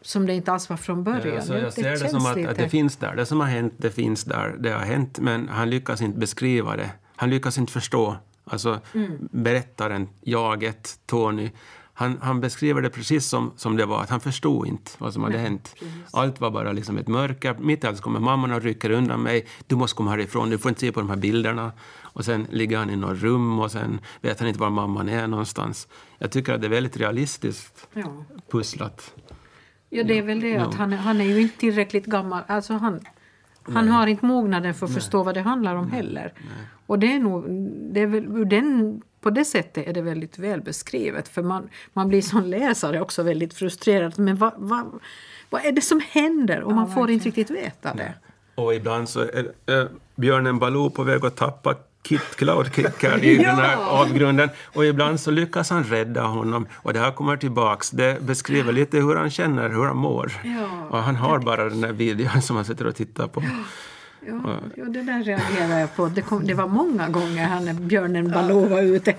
som det inte alls var från början. Ja, så jag ser det, känns som att, att det finns där. Det som har hänt, det finns där. Det har hänt, men han lyckas inte beskriva det. Han lyckas inte förstå. Alltså Mm. berättaren, jaget, Tony. Han, han beskriver det precis som, som det var. Att han förstod inte vad som hade hänt. Allt var bara liksom ett mörker. Mitt i allt kommer mamman och rycker undan mig. Du måste komma härifrån. Du får inte se på de här bilderna. Och sen ligger han i något rum och sen vet han inte var mamman är någonstans. Jag tycker att det är väldigt realistiskt Ja. pusslat. Ja, det är väl det att Ja. han, han är ju inte tillräckligt gammal. Alltså han, han har inte mognaden för att förstå vad det handlar om heller. Och det är nog, det är väl, ur den, på det sättet är det väldigt väl beskrivet. För man, man blir som läsare också väldigt frustrerad. Men vad, vad, vad är det som händer? Och man får inte riktigt veta det. Och ibland så är äh, björnen Baloo på väg att tappa Kit Cloudkicker i den här avgrunden. Och ibland så lyckas han rädda honom. Och det här kommer tillbaks. Det beskriver lite hur han känner, hur han mår. Ja. Och han har bara den där videon som han sitter och tittar på. Ja, ja, det där reagerar jag på. Det, kom, det var många gånger han när björnen Baloo var ute.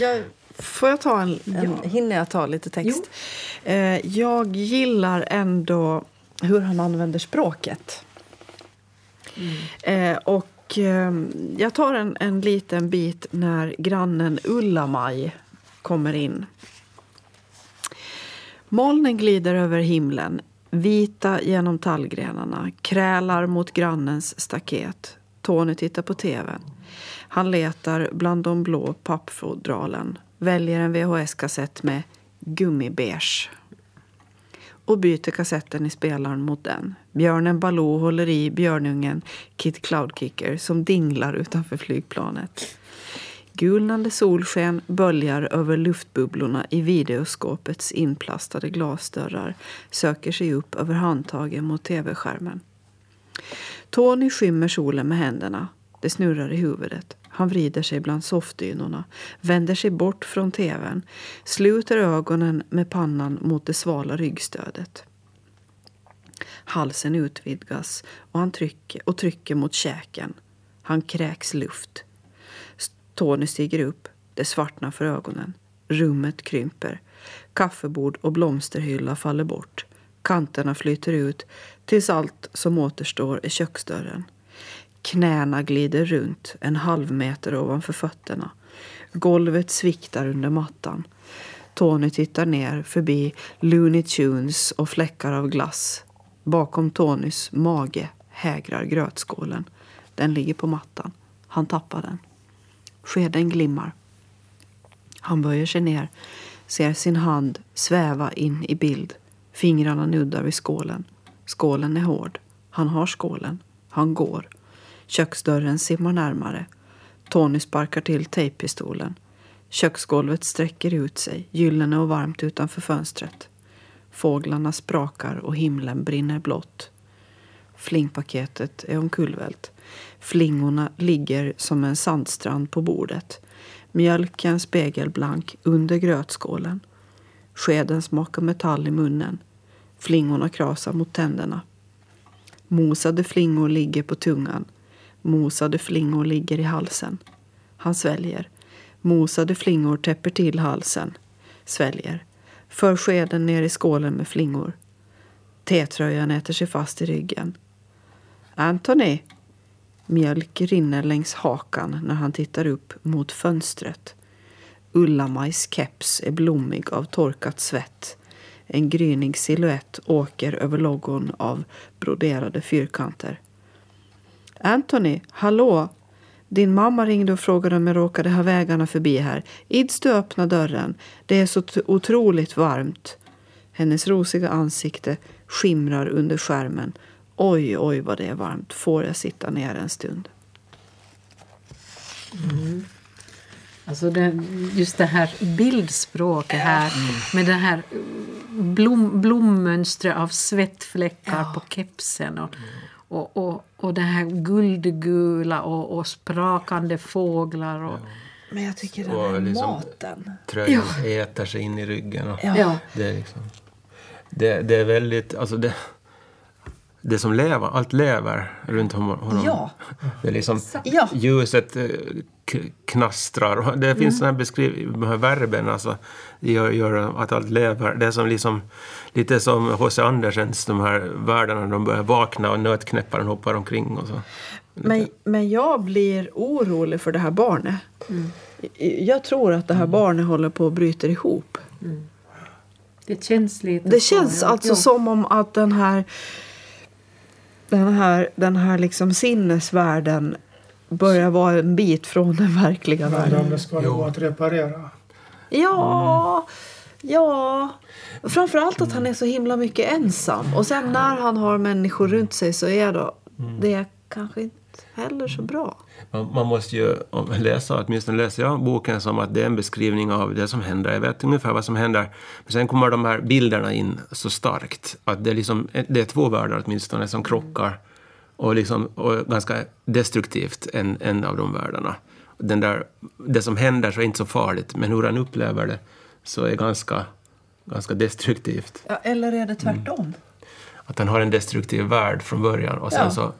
Jag, får jag ta en, en hinner jag ta lite text? Eh, jag gillar ändå hur han använder språket. Eh, och eh, jag tar en, en liten bit när grannen Ulla-Maj kommer in. Molnen glider över himlen, vita genom tallgrenarna, krälar mot grannens staket. Tony tittar på tvn. Han letar bland de blå pappfodralen, väljer en VHS-kassett med gummibeige och byter kassetten i spelaren mot den. Björnen Baloo håller i björnungen Kid Cloudkicker som dinglar utanför flygplanet. Gulnande solsken böljar över luftbubblorna i videoskåpets inplastade glasdörrar söker sig upp över handtagen mot tv-skärmen. Tony skymmer solen med händerna. Det snurrar i huvudet. Han vrider sig bland soffdynorna, vänder sig bort från tvn, sluter ögonen med pannan mot det svala ryggstödet. Halsen utvidgas och han trycker, och trycker mot käken. Han kräks luft. Tony stiger upp. Det svartnar för ögonen. Rummet krymper. Kaffebord och blomsterhylla faller bort. Kanterna flyter ut tills allt som återstår är köksdörren. Knäna glider runt en halv meter ovanför fötterna. Golvet sviktar under mattan. Tony tittar ner förbi Looney Tunes och fläckar av glass. Bakom Tonys mage hägrar grötskålen. Den ligger på mattan. Han tappar den. Skeden glimmar. Han böjer sig ner, ser sin hand sväva in i bild. Fingrarna nuddar vid skålen. Skålen är hård. Han har skålen. Han går. Köksdörren simmar närmare. Tony sparkar till tejppistolen. Köksgolvet sträcker ut sig, gyllene och varmt utanför fönstret. Fåglarna sprakar och himlen brinner blått. Flingpaketet är omkullvält. Flingorna ligger som en sandstrand på bordet. Mjölken spegelblank under grötskålen. Skeden smakar metall i munnen. Flingorna krasar mot tänderna. Mosade flingor ligger på tungan. Mosade flingor ligger i halsen. Han sväljer. Mosade flingor täpper till halsen. Sväljer. För skeden ner i skålen med flingor. Tetröjan äter sig fast i ryggen. Anthony! Mjölk rinner längs hakan när han tittar upp mot fönstret. Ulla-Majs keps är blommig av torkat svett. En grynig siluett åker över loggon av broderade fyrkanter. Anthony, hallå! Din mamma ringde och frågade om jag råkade ha vägarna förbi här. Ids du öppna dörren? Det är så otroligt varmt. Hennes rosiga ansikte skimrar under skärmen. Oj, oj vad det är varmt. Får jag sitta ner en stund? Alltså det, just det här bildspråket här med det här blom, blommönstret av svettfläckar på kepsen och, och, och, och det här guldgula och, och sprakande fåglar. Och, Men jag tycker den här liksom- maten. Tröjan äter sig in i ryggen. Och ja. det, är liksom, det, det är väldigt... Alltså det, det som lever, allt lever runt honom. Ja. Det är liksom Ja. ljuset eh, knastrar. Och Det finns sådana här beskriv, de här verben, alltså, gör, gör att allt lever. Det är som liksom, lite som H.C. Andersens, de här världarna, de börjar vakna och nötknäpparen hoppar omkring och så. Men, men jag blir orolig för det här barnet. Jag tror att det här barnet håller på att bryta ihop. Det känns lite Det så, känns ja. alltså Ja. som om att den här, den här, den här liksom sinnesvärlden börjar vara en bit från den verkliga Men världen. om det ska gå att reparera. Ja, ja. Framförallt att han är så himla mycket ensam. Och sen när han har människor runt sig så är då, det kanske inte heller så bra. Man, man måste ju läsa, åtminstone läser jag boken som att det är en beskrivning av det som händer. Jag vet ungefär vad som händer. Men sen kommer de här bilderna in så starkt. Att det är, liksom, det är två världar åtminstone som krockar. Och, liksom, och ganska destruktivt, en, en av de världarna. Den där, det som händer så är inte så farligt, men hur han upplever det så är ganska, ganska destruktivt. Ja, eller är det tvärtom? Att han har en destruktiv värld från början. Och sen Ja. så,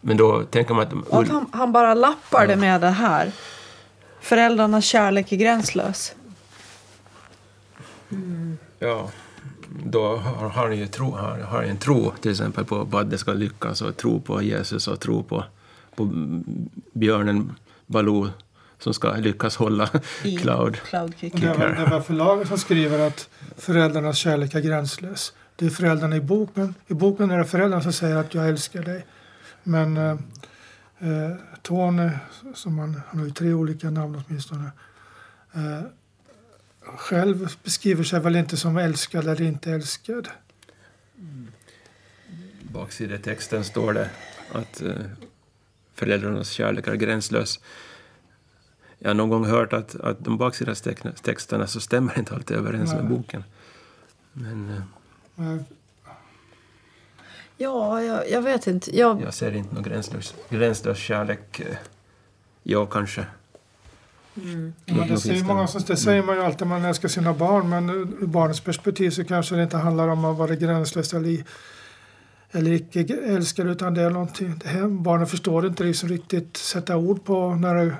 men då tänker man att... Och att han, han bara lappar det med det här. Föräldrarnas kärlek är gränslös. Ja, då har har han ju tro, har, har en tro till exempel på, på att det ska lyckas och tro på Jesus och tro på, på björnen Baloo som ska lyckas hålla I Cloud. Cloud Kicker. det väl, det väl förlaget som skriver att föräldrarnas kärlek är gränslös. Det är föräldrarna i boken. I boken är det föräldrarna som säger att jag älskar dig. Men eh, eh, Tony, som han, han har ju tre olika namn åtminstone, eh, själv beskriver sig väl inte som älskad eller inte älskad. baksidetexten står det att eh, föräldrarnas kärlek är gränslös. Jag har någon gång hört att, att de baksidestexterna så stämmer inte alltid överens med Nej. boken. Men eh, Ja, jag, jag vet inte. Jag, jag ser inte någon gränslös, gränslös kärlek. Eh, jag kanske. Men Nog- det, säger många, som- det säger man ju alltid man älskar sina barn men ur barnets perspektiv så kanske det inte handlar om att vara gränslös eller, i- eller icke älskad utan det är någonting. Det här, barnen förstår inte liksom riktigt sätta ord på när det,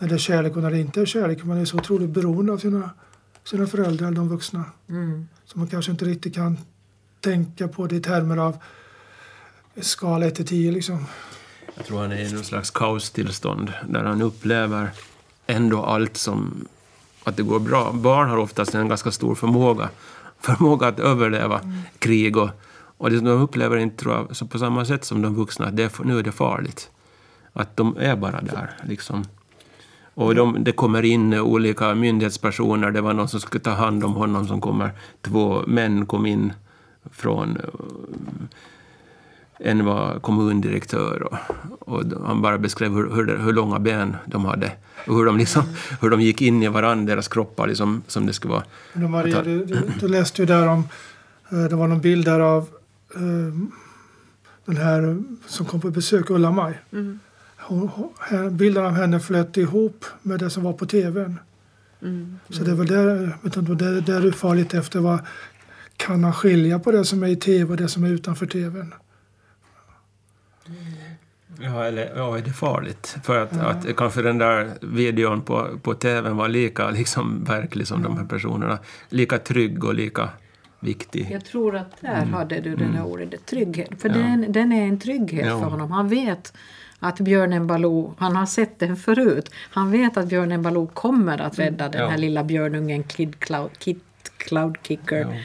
när det är kärlek och när det inte är kärlek. Man är så otroligt beroende av sina, sina föräldrar, de vuxna. Mm. Så man kanske inte riktigt kan tänka på det i termer av skala 1 till 10 liksom. Jag tror han är i någon slags kaostillstånd där han upplever ändå allt som att det går bra. Barn har oftast en ganska stor förmåga, förmåga att överleva krig och, och det, de upplever inte tror jag, så på samma sätt som de vuxna att det är, nu är det farligt. Att de är bara där liksom. Och de, det kommer in olika myndighetspersoner. Det var någon som skulle ta hand om honom som kommer. Två män kom in från eh, en var kommundirektör och, och han bara beskrev hur, hur, hur långa ben de hade och hur de, liksom, hur de gick in i varandra, deras kroppar liksom, som det skulle vara. Men Maria, du, du, du läste ju där om, eh, det var någon bild där av eh, den här som kom på besök, Ulla-Maj. Mm. Bilden av henne flöt ihop med det som var på tvn. Mm. Så det är väl där, vet inte, där, där är det farligt efter vad kan man skilja på det som är i tv och det som är utanför tvn? Ja, eller ja, är det farligt? För att, att kanske den där videon på, på tvn var lika liksom, verklig som de här personerna. Lika trygg och lika viktig. Jag tror att där hade du det där ordet, trygghet. För Mm. Ja. den, den är en trygghet Ja. för honom. Han vet att björnen Baloo, han har sett den förut. Han vet att björnen Baloo kommer att rädda den Mm. Ja. här lilla björnungen Kid Cloud, Kid Cloud Kicker.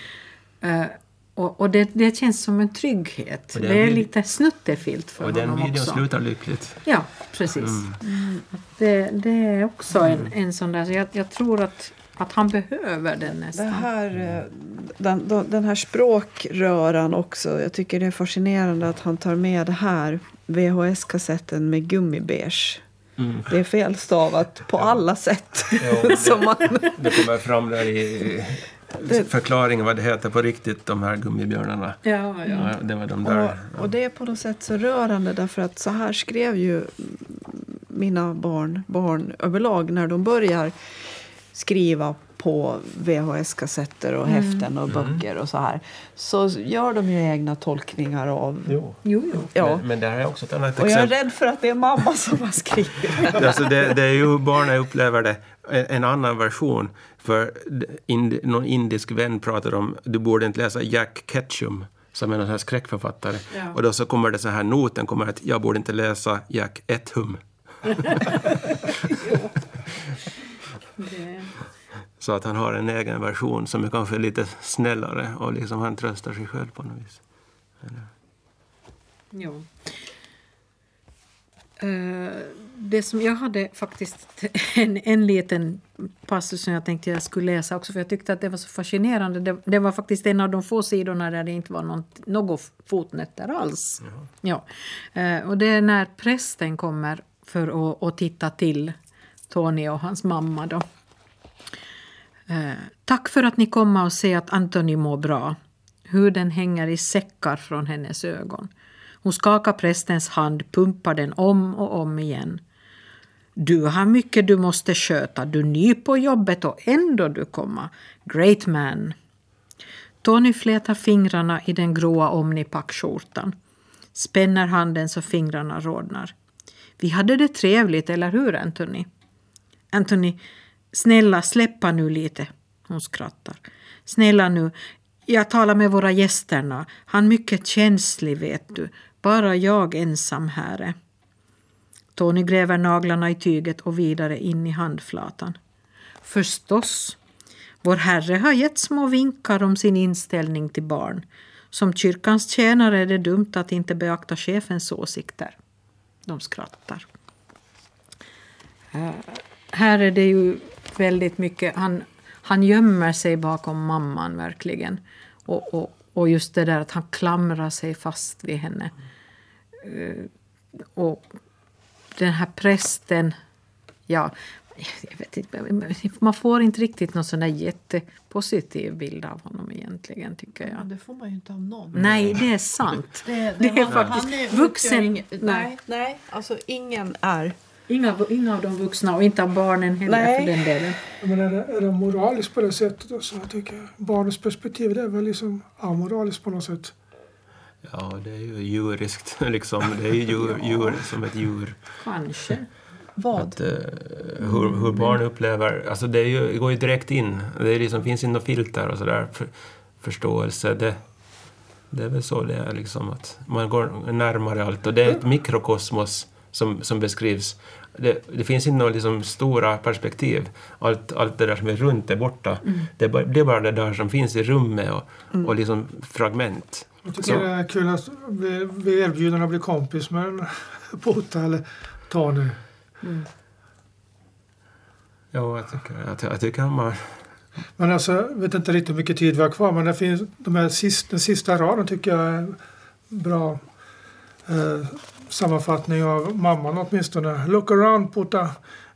Ja. Eh, och och det, det känns som en trygghet. Och den det är vid- lite snuttefilt för Och den honom videon också. slutar lyckligt. Ja, precis. Mm. Det, det är också en, en sån där... Så jag, jag tror att, att han behöver den Det nästan. här, eh, den, den- den här språkröran också. Jag tycker det är fascinerande att han tar med det här. VHS-kassetten med gummibeige. Mm. Det är felstavat på alla sätt. Ja, Som man, Det kommer fram där i förklaringen vad det heter på riktigt, de här gummibjörnarna. Ja, ja. Ja, det var de där. och, och det är på något sätt så rörande därför att så här skrev ju mina barn, barn överlag när de börjar skriva på VHS-kassetter och häften och böcker och så här. Så gör de ju egna tolkningar av... Jo. Jo, jo. Ja. Men, men det här är också ett annat Och jag är exempel. rädd för att det är mamma som har skrivit. Alltså det, det är ju hur barnen upplever det. En, en annan version. För ind, någon indisk vän pratar om du borde inte läsa Jack Ketchum som är någon här skräckförfattare. Ja. Och då så kommer det så här noten kommer att jag borde inte läsa Jack Ethum. Det, Så att han har en egen version som är kanske lite snällare och liksom han tröstar sig själv på något vis. jo. Eh, det som jag hade faktiskt en, en liten passus som jag tänkte jag skulle läsa också för jag tyckte att det var så fascinerande. Det, det var faktiskt en av de få sidorna där det inte var någon, något fotnötter alls. Ja. Eh, och det är när prästen kommer för att, att titta till Tony och hans mamma då. Eh, tack för att ni kommer och ser att Antoni mår bra. Huden hänger i säckar från hennes ögon. Hon skakar prästens hand, pumpar den om och om igen. Du har mycket du måste sköta. Du är ny på jobbet och ändå du komma. Great man. Tony flätar fingrarna i den gråa omnipackskjortan. Spänner handen så fingrarna rodnar. Vi hade det trevligt, eller hur Anthony? Anthony, snälla släppa nu lite. Hon skrattar. Snälla nu, jag talar med våra gästerna. Han är mycket känslig vet du. Bara jag ensam här är. Tony gräver naglarna i tyget och vidare in i handflatan. Förstås. Vår Herre har gett små vinkar om sin inställning till barn. Som kyrkans tjänare är det dumt att inte beakta chefens åsikter. De skrattar. Här är det ju väldigt mycket, han, han gömmer sig bakom mamman verkligen. Och, och, och just det där att han klamrar sig fast vid henne. Eh, och den här prästen, ja, jag vet inte, man får inte riktigt någon sån där jättepositiv bild av honom egentligen tycker jag. det får man ju inte av någon. Nej, det är sant. Det, Det är han- faktiskt han är- vuxen- utgör ingen- nej. nej, nej, alltså ingen är. Inga, inga av de vuxna och inte av barnen heller Nej. för den delen. Men är det, är det moraliskt på det sättet då, så jag tycker barnets perspektiv det är väl liksom amoraliskt på något sätt. Ja, det är ju djuriskt liksom. Det är ju djur, djur som ett djur. Kanske. Vad? Att, eh, hur, hur barn upplever... Alltså det, är ju, det går ju direkt in. Det är liksom, finns inte något filter och sådär. För, förståelse. Det, det är väl så det är liksom. Att man går närmare allt. Och det är ett mikrokosmos som, som beskrivs. Det, det finns inte några liksom stora perspektiv. Allt, allt det där som är runt är borta. Det, är bara, det är bara det där som finns i rummet och, och liksom fragment. Jag tycker Så- det är kul att vi, vi är erbjudna att bli kompis med en Pota eller Tony. Ja, jag tycker, jag, jag tycker man... Men alltså, jag vet inte riktigt hur mycket tid vi har kvar men det finns, de här sist, den sista raden tycker jag är bra eh, sammanfattning av mamman åtminstone. Look around Pota,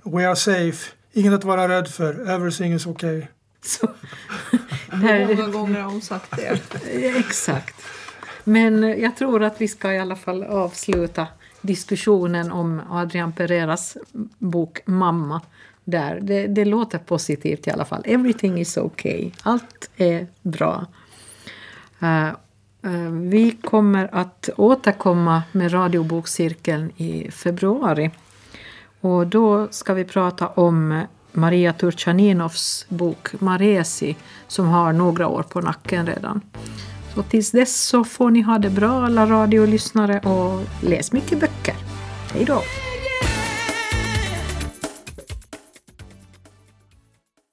we are safe. Inget att vara rädd för, everything is okay. Så, Hur många gånger har hon sagt det? exakt. Men jag tror att vi ska i alla fall avsluta diskussionen om Adrian Pereiras bok Mamma. Där. Det, det låter positivt i alla fall. Everything is okay. Allt är bra. Eh, Eh, vi kommer att återkomma med radiobokcirkeln i februari. Och då ska vi prata om Maria Turchaninovs bok Maresi som har några år på nacken redan. Så tills dess så får ni ha det bra alla radiolyssnare och läs mycket böcker. Hej då!